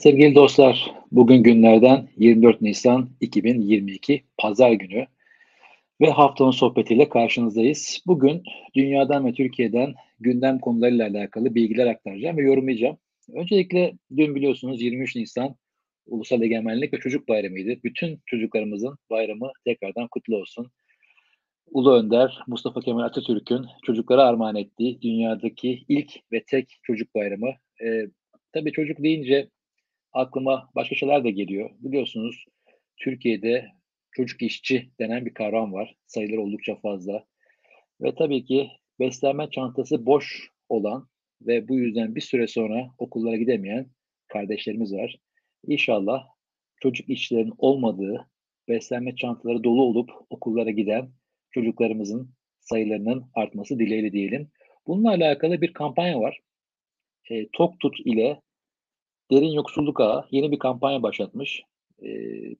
Sevgili dostlar, bugün günlerden 24 Nisan 2022 Pazar günü ve haftanın sohbetiyle karşınızdayız. Bugün dünyadan ve Türkiye'den gündem konularıyla alakalı bilgiler aktaracağım ve yorumlayacağım. Öncelikle dün biliyorsunuz 23 Nisan Ulusal Egemenlik ve Çocuk Bayramı'ydı. Bütün çocuklarımızın bayramı tekrardan kutlu olsun. Ulu Önder Mustafa Kemal Atatürk'ün çocuklara armağan ettiği dünyadaki ilk ve tek çocuk bayramı. Ee, tabii çocuk deyince aklıma başka şeyler de geliyor. Biliyorsunuz Türkiye'de çocuk işçi denen bir kavram var. Sayıları oldukça fazla. Ve tabii ki beslenme çantası boş olan ve bu yüzden bir süre sonra okullara gidemeyen kardeşlerimiz var. İnşallah çocuk işçilerin olmadığı, beslenme çantaları dolu olup okullara giden çocuklarımızın sayılarının artması dileğiyle diyelim. Bununla alakalı bir kampanya var. E, Tok Tut ile Derin Yoksulluk Ağı yeni bir kampanya başlatmış. E,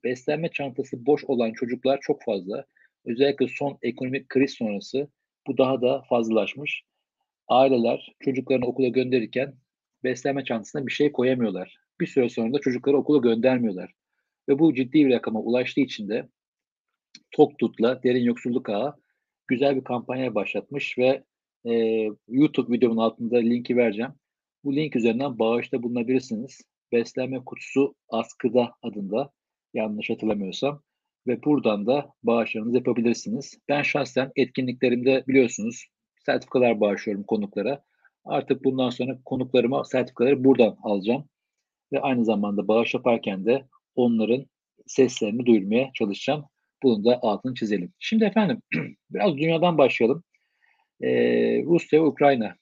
beslenme çantası boş olan çocuklar çok fazla. Özellikle son ekonomik kriz sonrası bu daha da fazlalaşmış. Aileler çocuklarını okula gönderirken beslenme çantasına bir şey koyamıyorlar. Bir süre sonra da çocukları okula göndermiyorlar. Ve bu ciddi bir rakama ulaştığı için de Toktut'la Derin Yoksulluk Ağı güzel bir kampanya başlatmış ve e, YouTube videomun altında linki vereceğim. Bu link üzerinden bağışta bulunabilirsiniz. Beslenme kutusu askıda adında yanlış hatırlamıyorsam ve buradan da bağışlarınızı yapabilirsiniz. Ben şahsen etkinliklerimde biliyorsunuz sertifikalar bağışlıyorum konuklara. Artık bundan sonra konuklarıma sertifikaları buradan alacağım. Ve aynı zamanda bağış yaparken de onların seslerini duyurmaya çalışacağım. Bunun da altını çizelim. Şimdi efendim biraz dünyadan başlayalım. Ee, Rusya ve Ukrayna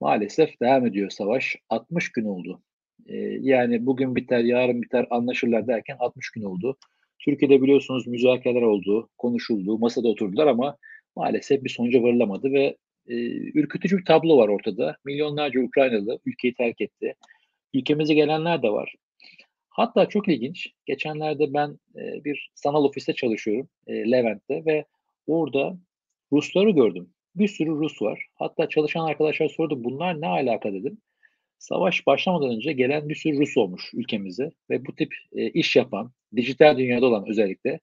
maalesef devam ediyor savaş. 60 gün oldu. Ee, yani bugün biter, yarın biter anlaşırlar derken 60 gün oldu. Türkiye'de biliyorsunuz müzakereler oldu, konuşuldu, masada oturdular ama maalesef bir sonuca varılamadı ve e, ürkütücü bir tablo var ortada. Milyonlarca Ukraynalı ülkeyi terk etti. Ülkemize gelenler de var. Hatta çok ilginç. Geçenlerde ben e, bir sanal ofiste çalışıyorum e, Levent'te ve orada Rusları gördüm. Bir sürü Rus var. Hatta çalışan arkadaşlar sordu bunlar ne alaka dedim. Savaş başlamadan önce gelen bir sürü Rus olmuş ülkemize ve bu tip e, iş yapan, dijital dünyada olan özellikle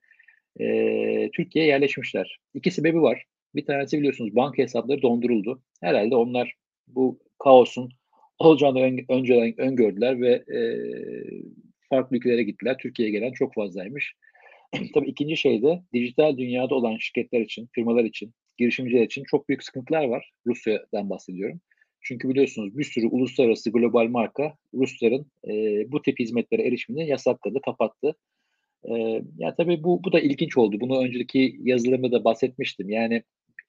e, Türkiye'ye yerleşmişler. İki sebebi var. Bir tanesi biliyorsunuz banka hesapları donduruldu. Herhalde onlar bu kaosun olacağını ön, önceden öngördüler ve e, farklı ülkelere gittiler. Türkiye'ye gelen çok fazlaymış. Tabii ikinci şey de dijital dünyada olan şirketler için, firmalar için, girişimciler için çok büyük sıkıntılar var. Rusya'dan bahsediyorum. Çünkü biliyorsunuz bir sürü uluslararası global marka Rusların e, bu tip hizmetlere erişimini yasakladı, kapattı. E, yani tabii bu, bu da ilginç oldu. Bunu önceki yazılarımda da bahsetmiştim. Yani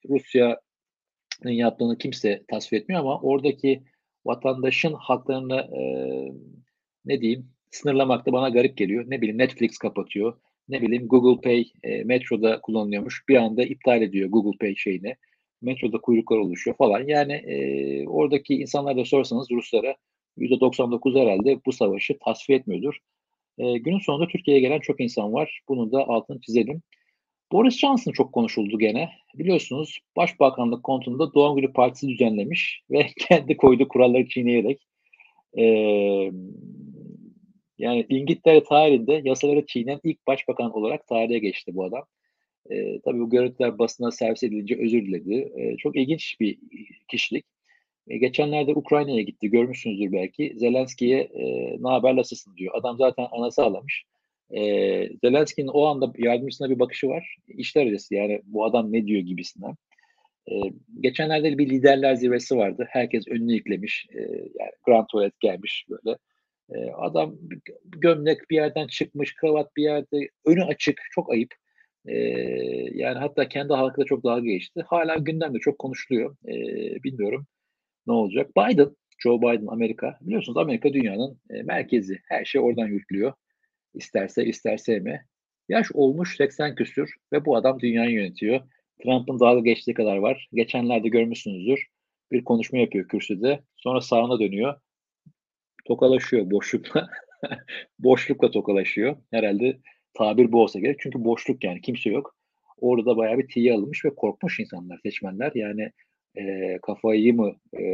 Rusya'nın yaptığını kimse tasvir etmiyor ama oradaki vatandaşın haklarını e, ne diyeyim sınırlamak da bana garip geliyor. Ne bileyim Netflix kapatıyor. Ne bileyim Google Pay e, metroda kullanılıyormuş. Bir anda iptal ediyor Google Pay şeyini. Metroda kuyruklar oluşuyor falan. Yani e, oradaki insanlara da sorsanız Ruslara %99 herhalde bu savaşı tasfiye etmiyordur. E, günün sonunda Türkiye'ye gelen çok insan var. Bunu da altını çizelim. Boris Johnson çok konuşuldu gene. Biliyorsunuz Başbakanlık kontunda doğum günü partisi düzenlemiş ve kendi koyduğu kuralları çiğneyerek e, yani İngiltere tarihinde yasaları çiğnen ilk başbakan olarak tarihe geçti bu adam. E, tabii bu görüntüler basına servis edilince özür diledi. E, çok ilginç bir kişilik. E, geçenlerde Ukrayna'ya gitti. Görmüşsünüzdür belki. Zelenski'ye e, ne haber nasılsın diyor. Adam zaten anası ağlamış. E, Zelenski'nin o anda yardımcısına bir bakışı var. İşler acısı yani bu adam ne diyor gibisinden. E, geçenlerde bir liderler zirvesi vardı. Herkes önünü yıklemiş. E, yani Grand Tuvalet gelmiş böyle. Adam gömlek bir yerden çıkmış, kravat bir yerde, önü açık, çok ayıp. E, yani hatta kendi halkıyla çok dalga geçti. Hala gündemde çok konuşuluyor. E, bilmiyorum ne olacak. Biden, Joe Biden Amerika. Biliyorsunuz Amerika dünyanın e, merkezi. Her şey oradan yürütülüyor. İsterse isterse mi. Yaş olmuş 80 küsür ve bu adam dünyayı yönetiyor. Trump'ın dalga geçtiği kadar var. Geçenlerde görmüşsünüzdür. Bir konuşma yapıyor kürsüde. Sonra sağına dönüyor tokalaşıyor boşlukla. boşlukla tokalaşıyor. Herhalde tabir bu olsa gerek. Çünkü boşluk yani kimse yok. Orada bayağı bir tiye alınmış ve korkmuş insanlar, seçmenler. Yani e, kafayı mı e,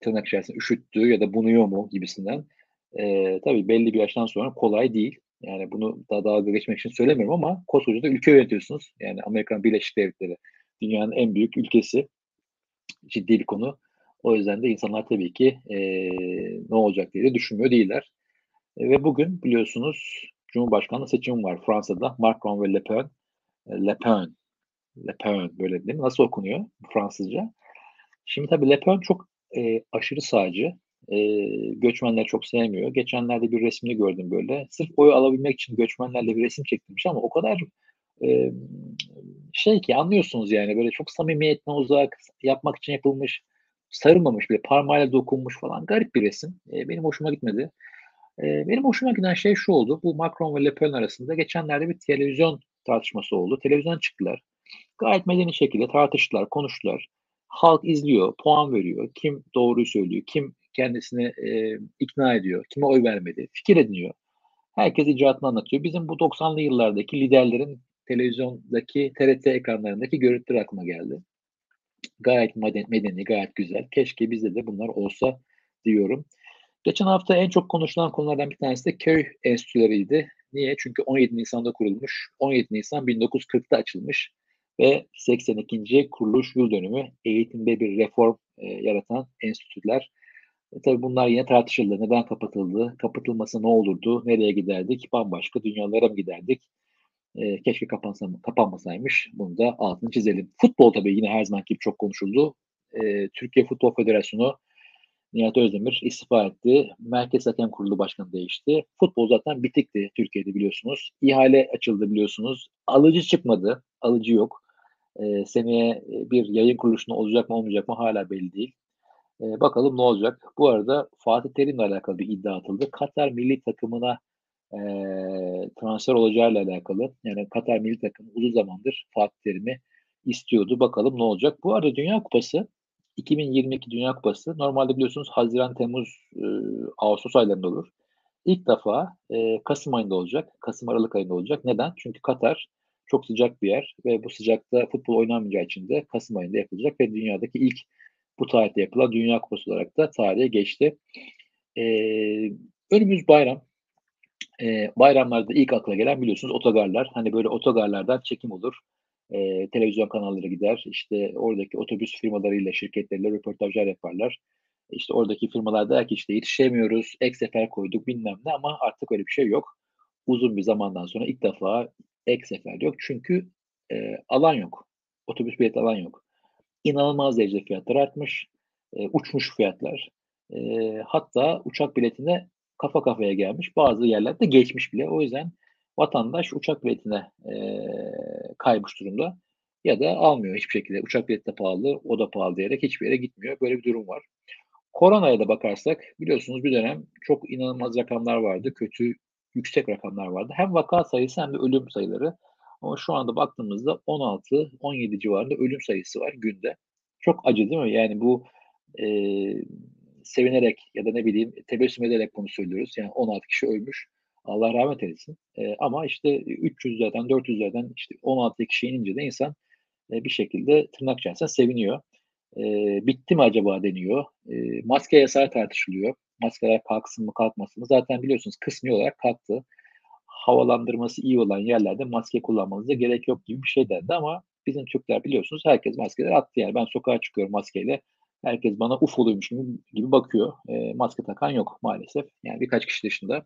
tırnak içerisinde üşüttü ya da bunuyor mu gibisinden. E, tabii belli bir yaştan sonra kolay değil. Yani bunu daha dalga geçmek için söylemiyorum ama koskoca da ülke yönetiyorsunuz. Yani Amerikan Birleşik Devletleri dünyanın en büyük ülkesi. Ciddi bir konu. O yüzden de insanlar tabii ki e, ne olacak diye de düşünmüyor değiller. E, ve bugün biliyorsunuz Cumhurbaşkanlığı seçimi var Fransa'da. Macron ve Le Pen. E, Le Pen. Le Pen böyle değil mi? Nasıl okunuyor Fransızca? Şimdi tabii Le Pen çok e, aşırı sağcı. E, göçmenler çok sevmiyor. Geçenlerde bir resmini gördüm böyle. Sırf oyu alabilmek için göçmenlerle bir resim çektirmiş ama o kadar e, şey ki anlıyorsunuz yani böyle çok samimiyetten uzak yapmak için yapılmış sarılmamış bile parmağıyla dokunmuş falan garip bir resim. E, benim hoşuma gitmedi. E, benim hoşuma giden şey şu oldu. Bu Macron ve Le Pen arasında geçenlerde bir televizyon tartışması oldu. Televizyon çıktılar. Gayet medeni şekilde tartıştılar, konuştular. Halk izliyor, puan veriyor. Kim doğruyu söylüyor, kim kendisini e, ikna ediyor, kime oy vermedi, fikir ediniyor. Herkes icraatını anlatıyor. Bizim bu 90'lı yıllardaki liderlerin televizyondaki TRT ekranlarındaki görüntüler aklıma geldi. Gayet medeni, gayet güzel. Keşke bizde de bunlar olsa diyorum. Geçen hafta en çok konuşulan konulardan bir tanesi de köy enstitüleriydi. Niye? Çünkü 17 Nisan'da kurulmuş. 17 Nisan 1940'ta açılmış ve 82. kuruluş yıl dönümü eğitimde bir reform e, yaratan enstitüler. E, tabii bunlar yine tartışıldı. Neden kapatıldı? Kapatılması ne olurdu? Nereye giderdik? Bambaşka dünyalara mı giderdik? E, keşke kapansa, kapanmasaymış. Bunu da altını çizelim. Futbol tabii yine her zaman gibi çok konuşuldu. E, Türkiye Futbol Federasyonu Nihat Özdemir istifa etti. Merkez Hakem Kurulu Başkanı değişti. Futbol zaten bitikti Türkiye'de biliyorsunuz. İhale açıldı biliyorsunuz. Alıcı çıkmadı. Alıcı yok. E, seneye bir yayın kuruluşunda olacak mı olmayacak mı hala belli değil. E, bakalım ne olacak. Bu arada Fatih Terim'le alakalı bir iddia atıldı. Katar milli takımına e, transfer olacağıyla alakalı. Yani Katar milli takımı uzun zamandır Fatih Terim'i istiyordu. Bakalım ne olacak. Bu arada Dünya Kupası 2022 Dünya Kupası normalde biliyorsunuz Haziran, Temmuz, e, Ağustos aylarında olur. İlk defa e, Kasım ayında olacak. Kasım Aralık ayında olacak. Neden? Çünkü Katar çok sıcak bir yer ve bu sıcakta futbol oynanmayacağı için de Kasım ayında yapılacak ve dünyadaki ilk bu tarihte yapılan Dünya Kupası olarak da tarihe geçti. E, önümüz bayram. E, bayramlarda ilk akla gelen biliyorsunuz otogarlar. Hani böyle otogarlardan çekim olur. E, televizyon kanalları gider. İşte oradaki otobüs firmalarıyla, şirketleriyle röportajlar yaparlar. İşte oradaki firmalar der ki işte yetişemiyoruz, ek sefer koyduk bilmem ne ama artık öyle bir şey yok. Uzun bir zamandan sonra ilk defa ek sefer yok. Çünkü e, alan yok. Otobüs bilet alan yok. İnanılmaz derecede fiyatlar artmış. E, uçmuş fiyatlar. E, hatta uçak biletine kafa kafaya gelmiş. Bazı yerlerde geçmiş bile. O yüzden vatandaş uçak biletine e, kaymış durumda. Ya da almıyor hiçbir şekilde. Uçak bileti de pahalı, o da pahalı diyerek hiçbir yere gitmiyor. Böyle bir durum var. Koronaya da bakarsak biliyorsunuz bir dönem çok inanılmaz rakamlar vardı. Kötü, yüksek rakamlar vardı. Hem vaka sayısı hem de ölüm sayıları. Ama şu anda baktığımızda 16-17 civarında ölüm sayısı var günde. Çok acı değil mi? Yani bu e, sevinerek ya da ne bileyim tebessüm ederek bunu söylüyoruz. Yani 16 kişi ölmüş. Allah rahmet eylesin. E, ama işte 300'lerden 400'lerden işte 16 kişiye inince de insan e, bir şekilde tırnak içerisinde seviniyor. E, bitti mi acaba deniyor. E, maske yasağı tartışılıyor. Maskeler kalksın mı kalkmasın mı? Zaten biliyorsunuz kısmi olarak kalktı. Havalandırması iyi olan yerlerde maske kullanmanıza gerek yok gibi bir şey dendi ama bizim Türkler biliyorsunuz herkes maskeleri attı yani. Ben sokağa çıkıyorum maskeyle. Herkes bana ufoluymuş gibi, bakıyor. E, maske takan yok maalesef. Yani birkaç kişi dışında.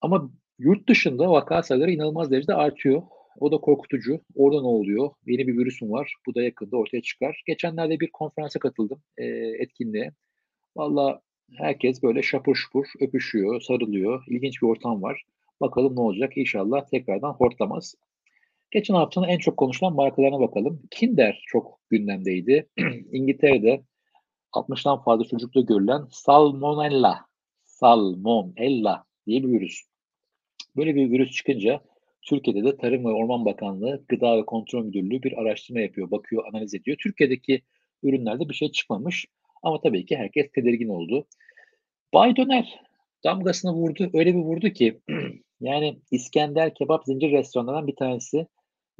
Ama yurt dışında vaka sayıları inanılmaz derecede artıyor. O da korkutucu. Orada ne oluyor? Yeni bir virüsüm var. Bu da yakında ortaya çıkar. Geçenlerde bir konferansa katıldım. E, etkinliğe. Valla herkes böyle şapur şupur öpüşüyor, sarılıyor. İlginç bir ortam var. Bakalım ne olacak? İnşallah tekrardan hortlamaz. Geçen haftanın en çok konuşulan markalarına bakalım. Kinder çok gündemdeydi. İngiltere'de 60'tan fazla çocukta görülen Salmonella, Salmonella diye bir virüs. Böyle bir virüs çıkınca Türkiye'de de Tarım ve Orman Bakanlığı Gıda ve Kontrol Müdürlüğü bir araştırma yapıyor, bakıyor, analiz ediyor. Türkiye'deki ürünlerde bir şey çıkmamış ama tabii ki herkes tedirgin oldu. Bay Döner damgasını vurdu, öyle bir vurdu ki yani İskender Kebap zincir restoranlarından bir tanesi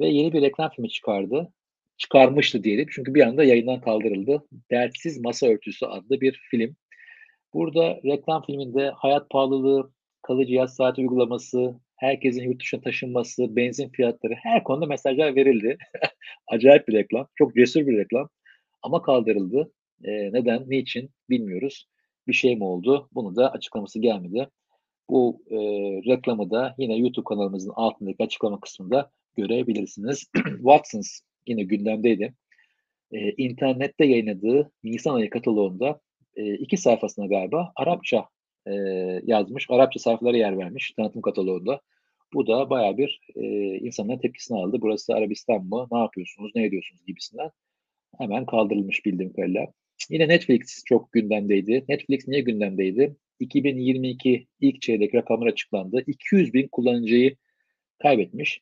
ve yeni bir reklam filmi çıkardı. Çıkarmıştı diyelim çünkü bir anda yayından kaldırıldı. Dertsiz Masa Örtüsü adlı bir film. Burada reklam filminde hayat pahalılığı, kalıcı yaz saati uygulaması, herkesin yurt dışına taşınması, benzin fiyatları her konuda mesajlar verildi. Acayip bir reklam. Çok cesur bir reklam. Ama kaldırıldı. Eee, neden, niçin bilmiyoruz. Bir şey mi oldu? Bunu da açıklaması gelmedi. Bu, eee, reklamı da yine YouTube kanalımızın altındaki açıklama kısmında görebilirsiniz. Watsons yine gündemdeydi. Eee, internette yayınladığı nisan ayı kataloğunda, eee, 2 sayfasına galiba Arapça, eee, yazmış. Arapça sayfalara yer vermiş tanıtım kataloğunda. Bu da bayağı bir, eee, insanların tepkisini aldı. "Burası Arabistan mı? Ne yapıyorsunuz, ne ediyorsunuz?" gibisinden. Hemen kaldırılmış bildiğim kadarıyla. Yine Netflix çok gündemdeydi. Netflix niye gündemdeydi? 2022 ilk çeyrek rakamlar açıklandı. 200.000 kullanıcıyı kaybetmiş.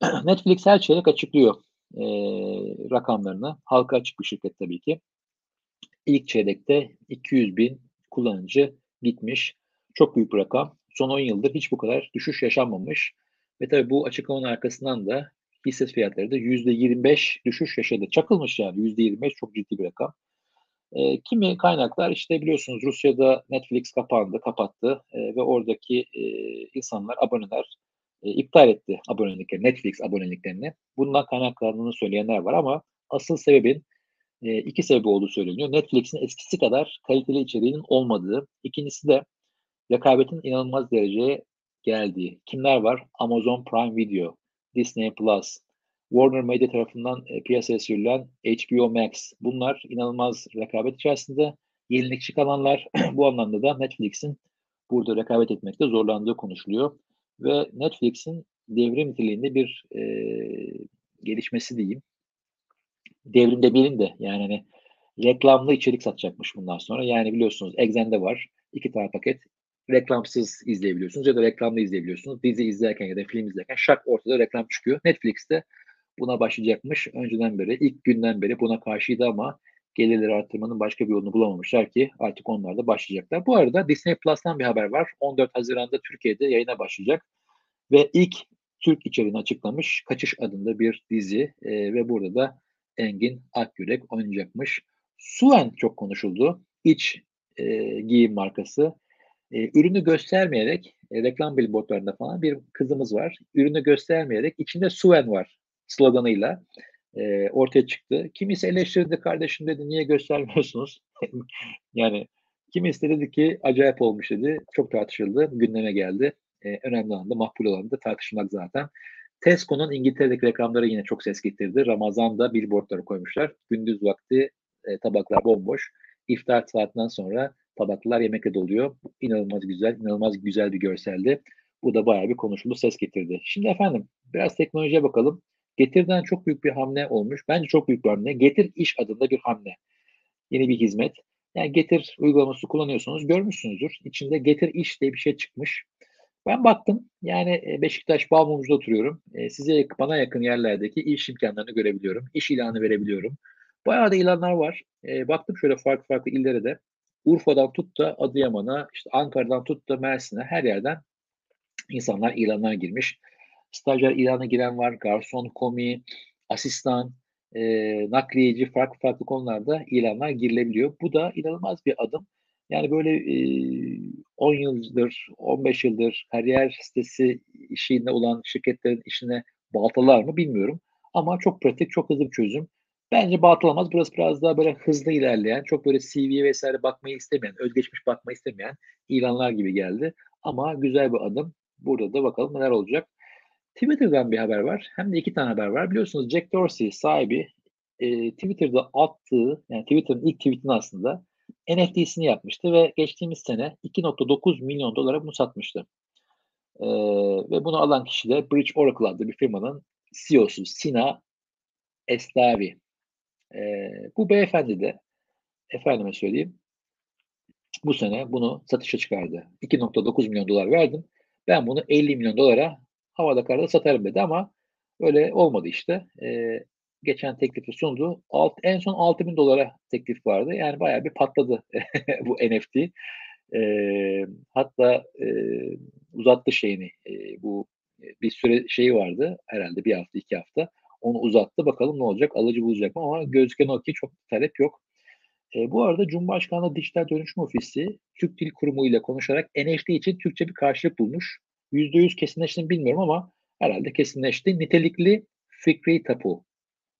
Netflix her çeyrek açıklıyor, eee, rakamlarını. Halka açık bir şirket tabii ki. İlk çeyrekte 200.000 kullanıcı gitmiş. Çok büyük bir rakam. Son 10 yıldır hiç bu kadar düşüş yaşanmamış ve tabii bu açıklamanın arkasından da hisse fiyatları da %25 düşüş yaşadı. Çakılmış yani %25 çok ciddi bir rakam. Eee, kimi kaynaklar, işte, biliyorsunuz Rusya'da Netflix kapandı, kapattı, eee, ve oradaki, eee, insanlar, aboneler, eee, iptal etti aboneliklerini, Netflix aboneliklerini. Bundan kaynaklandığını söyleyenler var ama asıl sebebin, eee, 2 sebebi olduğu söyleniyor. Netflix'in eskisi kadar kaliteli içeriğinin olmadığı, 2'ncisi de rekabetin inanılmaz dereceye geldiği. Kimler var? Amazon Prime Video, Disney Plus, Warner Media tarafından, eee, piyasaya sürülen HBO Max. Bunlar inanılmaz rekabet içerisinde. Yenilikçi kanallar. Bu anlamda da Netflix'in burada rekabet etmekte zorlandığı konuşuluyor ve Netflix'in devrim niteliğinde bir, eee, gelişmesi diyeyim. Devrim demeyelim de yani, hani, reklamlı içerik satacakmış bundan sonra. Yani biliyorsunuz Exxen'de var 2 tane paket. Reklamsız izleyebiliyorsunuz ya da reklamlı izleyebiliyorsunuz. Dizi izlerken ya da film izlerken şak ortada reklam çıkıyor. Netflix de buna başlayacakmış. Önceden beri, ilk günden beri buna karşıydı ama gelirleri arttırmanın başka bir yolunu bulamamışlar ki artık onlar da başlayacaklar. Bu arada Disney Plus'tan bir haber var. 14 Haziran'da Türkiye'de yayına başlayacak ve ilk Türk içeriğini açıklamış. Kaçış adında bir dizi, eee, ve burada da Engin Akyürek oynayacakmış. Suen çok konuşuldu. İç, eee, giyim markası. Eee, ürünü göstermeyerek, eee, reklam billboardlarında falan bir kızımız var. Ürünü göstermeyerek içinde Suen var sloganıyla, eee, ortaya çıktı. Kimisi eleştirdi, "Kardeşim" dedi, "niye göstermiyorsunuz?" Yani kimisi de dedi ki, "Acayip olmuş." dedi. Çok tartışıldı, gündeme geldi. Eee, önemli olan da makbul olan da tartışmak zaten. Tesco'nun İngiltere'deki reklamları yine çok ses getirdi. Ramazan'da billboardları koymuşlar. Gündüz vakti, eee, tabaklar bomboş. İftar saatinden sonra tabaklar yemekle doluyor. İnanılmaz güzel, inanılmaz güzel bir görseldi. Bu da bayağı bir konuşuldu, ses getirdi. Şimdi efendim biraz teknolojiye bakalım. Getir'den çok büyük bir hamle olmuş. Bence çok büyük bir hamle. Getir İş adında bir hamle. Yeni bir hizmet. Yani Getir uygulaması kullanıyorsunuz, görmüşsünüzdür. İçinde Getir İş diye bir şey çıkmış. Ben baktım, yani, eee, Beşiktaş Balmumcu'da oturuyorum. Eee, size bana yakın yerlerdeki iş imkânlarını görebiliyorum. İş ilanı verebiliyorum. Bayağı da ilanlar var. Eee, baktım şöyle farklı farklı illere de. Urfa'dan tut da Adıyaman'a, işte Ankara'dan tut da Mersin'e her yerden insanlar ilanlar girmiş. Stajyer ilanına giren var, garson, komi, asistan, eee, nakliyeci farklı farklı konularda ilanlar girilebiliyor. Bu da inanılmaz bir adım. Yani, böyle, eee, 10 yıldır, 15 yıldır kariyer sitesi işinde olan şirketlerin işine baltalar mı bilmiyorum ama çok pratik, çok hızlı bir çözüm. Bence baltalamaz. Burası biraz daha böyle hızlı ilerleyen, çok böyle CV'ye vs. bakmayı istemeyen, özgeçmiş bakmayı istemeyen ilanlar gibi geldi ama güzel bir adım. Burada da bakalım neler olacak. Twitter'dan bir haber var. Hem de 2 tane haber var. Biliyorsunuz Jack Dorsey sahibi, eee, Twitter'da attığı, yani Twitter'ın ilk tweet'ini aslında NFT'sini yapmıştı ve geçtiğimiz sene $2.900.000.000'a bunu satmıştı. Eee, ve bunu alan kişi de Bridge Oracle adlı bir firmanın CEO'su Sina Eslavi. Eee, bu beyefendi de efendime söyleyeyim bu sene bunu satışa çıkardı. $2.900.000.000 verdim. Ben bunu $50.000.000'a havada karada satarım dedi ama öyle olmadı işte. Eee, geçen teklifi sundu. Alt en son $6.000.000'a teklif vardı. Yani bayağı bir patladı bu NFT. Eee, hatta, eee, uzattı şeyini, eee, bu, bir süre şeyi vardı herhâlde 1 hafta, 2 hafta. Onu uzattı. Bakalım ne olacak? Alıcı bulacak mı? Ama gözüken o ki çok talep yok. E, bu arada Cumhurbaşkanlığı Dijital Dönüşüm Ofisi Türk Dil Kurumu ile konuşarak NFT için Türkçe bir karşılık bulmuş. %100 kesinleşti mi bilmiyorum ama herhalde kesinleşti. Nitelikli fikri tapu.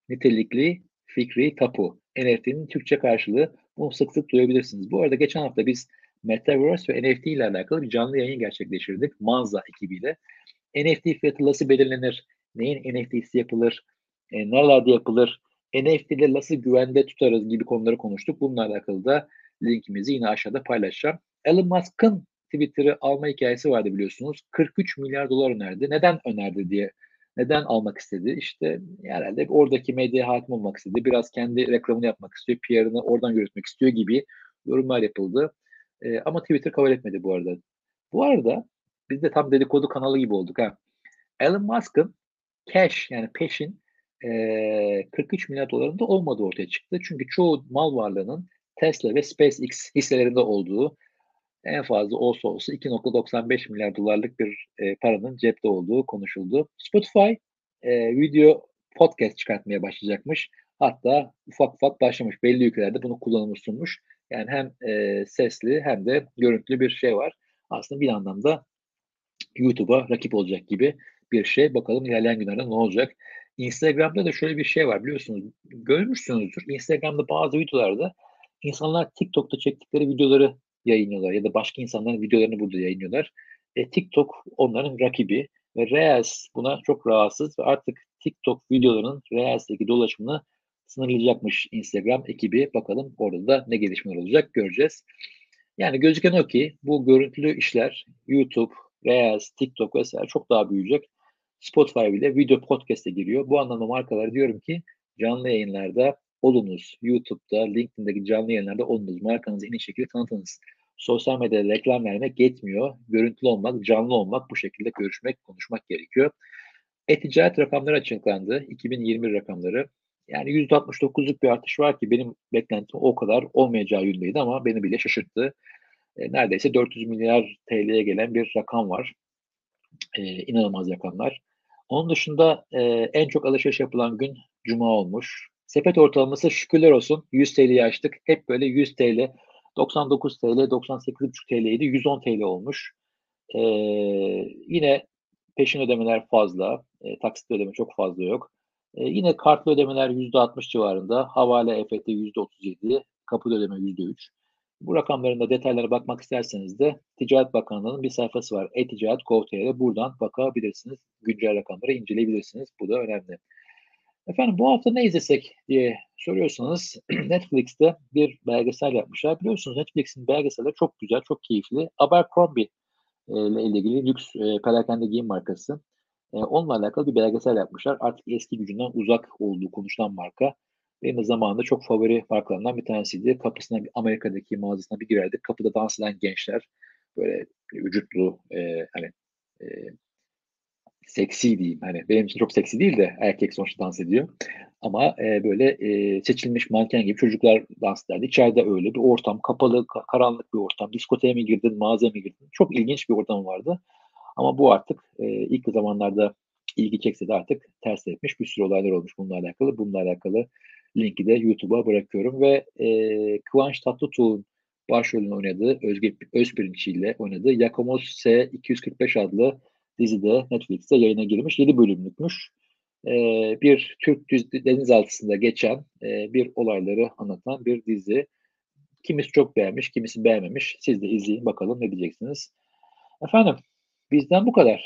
Nitelikli fikri tapu. NFT'nin Türkçe karşılığı. Bunu sık sık duyabilirsiniz. Bu arada geçen hafta biz Metaverse ve NFT ile alakalı bir canlı yayın gerçekleştirdik. Manza ekibiyle. NFT fiyatı nasıl belirlenir? Neyin NFT'si yapılır? E, nerelerde yapılır? NFT'leri nasıl güvende tutarız gibi konuları konuştuk. Bununla alakalı da linkimizi yine aşağıda paylaşacağım. Elon Musk'ın Twitter'ı alma hikayesi vardı biliyorsunuz. 43 milyar dolar önerdi. Neden önerdi diye neden almak istedi? İşte herhalde oradaki medyaya hakim olmak istedi. Biraz kendi reklamını yapmak istiyor. PR'ını oradan yürütmek istiyor gibi yorumlar yapıldı. E, ama Twitter kabul etmedi bu arada. Bu arada biz de tam dedikodu kanalı gibi olduk ha. Elon Musk'ın cash yani peşin e, 43 milyar dolarında olmadığı ortaya çıktı. Çünkü çoğu mal varlığının Tesla ve SpaceX hisselerinde olduğu en fazla olsa olsa 2.95 milyar dolarlık bir e, paranın cepte olduğu konuşuldu. Spotify e, video podcast çıkartmaya başlayacakmış. Hatta ufak ufak başlamış. Belli ülkelerde bunu kullanımı sunmuş. Yani hem e, sesli hem de görüntülü bir şey var. Aslında bir anlamda YouTube'a rakip olacak gibi bir şey. Bakalım ilerleyen günlerde ne olacak. Instagram'da da şöyle bir şey var biliyorsunuz. Görmüşsünüzdür. Instagram'da bazı videolarda insanlar TikTok'ta çektikleri videoları yayınlıyorlar ya da başka insanların videolarını burada yayınlıyorlar. E, TikTok onların rakibi ve Reels buna çok rahatsız ve artık TikTok videolarının Reels'teki dolaşımını sınırlayacakmış Instagram ekibi. Bakalım orada da ne gelişmeler olacak göreceğiz. Yani gözüken o ki bu görüntülü işler YouTube, Reels, TikTok vesaire çok daha büyüyecek. Spotify bile video podcast'e giriyor. Bu anlamda markalara diyorum ki canlı yayınlarda olunuz. YouTube'da, LinkedIn'deki canlı yayınlarda olunuz. Markanızı en iyi şekilde tanıtınız. Sosyal medyada reklam vermek yetmiyor. Görüntülü olmak, canlı olmak, bu şekilde görüşmek, konuşmak gerekiyor. E-ticaret rakamları açıklandı. 2020 rakamları. Yani %69'luk bir artış var ki benim beklentim o kadar olmayacağı yönündeydi ama beni bile şaşırttı. E, neredeyse 400 milyar TL'ye gelen bir rakam var. E, inanılmaz rakamlar. Onun dışında e, en çok alışveriş yapılan gün Cuma olmuş. Sepet ortalaması şükürler olsun 100 TL'yi açtık. Hep böyle 100 TL, 99 TL, 98,5 TL'ydi. 110 TL olmuş. E, yine peşin ödemeler fazla. E, taksit ödeme çok fazla yok. E, yine kartlı ödemeler %60 civarında. Havale EFT %37. Kapı ödeme %3. Bu rakamların da detaylara bakmak isterseniz de Ticaret Bakanlığı'nın bir sayfası var. E-Ticaret Gov.tr'de buradan bakabilirsiniz. Güncel rakamları inceleyebilirsiniz. Bu da önemli. Efendim bu hafta ne izlesek diye soruyorsanız Netflix'te bir belgesel yapmışlar. Biliyorsunuz Netflix'in belgeselleri çok güzel, çok keyifli. Abercrombie e, ile ilgili lüks e, perakende giyim markası. E, onunla alakalı bir belgesel yapmışlar. Artık eski gücünden uzak olduğu konuşulan marka. Benim de zamanında çok favori markalarından bir tanesiydi. Kapısına Amerika'daki mağazasına bir girerdik. Kapıda dans eden gençler böyle vücutlu e, hani e, seksi diyeyim. Hani benim için çok seksi değil de erkek sonuçta dans ediyor. Ama e, böyle e, seçilmiş manken gibi çocuklar dans ederdi. İçeride öyle bir ortam, kapalı, karanlık bir ortam. Diskoteye mi girdin, mağazaya mı girdin? Çok ilginç bir ortam vardı. Ama bu artık e, ilk zamanlarda ilgi çekse de artık ters etmiş. Bir sürü olaylar olmuş bununla alakalı. Bununla alakalı linki de YouTube'a bırakıyorum ve e, Kıvanç Tatlıtuğ'un başrolünü oynadığı Özge Özpirinç ile oynadığı Yakomos S245 adlı dizide Netflix'te yayına girmiş. 7 bölümlükmüş. E, bir Türk denizaltısında geçen e, bir olayları anlatan bir dizi. Kimisi çok beğenmiş, kimisi beğenmemiş. Siz de izleyin bakalım ne diyeceksiniz. Efendim bizden bu kadar.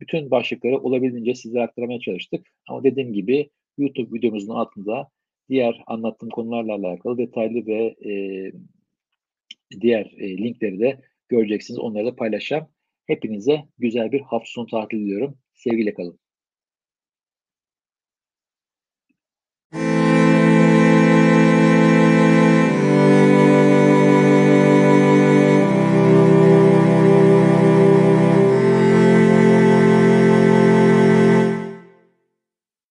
Bütün başlıkları olabildiğince size aktarmaya çalıştık. Ama dediğim gibi YouTube videomuzun altında diğer anlattığım konularla alakalı detaylı ve e, diğer e, linkleri de göreceksiniz. Onları da paylaşacağım. Hepinize güzel bir hafta sonu tatili diliyorum. Sevgiyle kalın.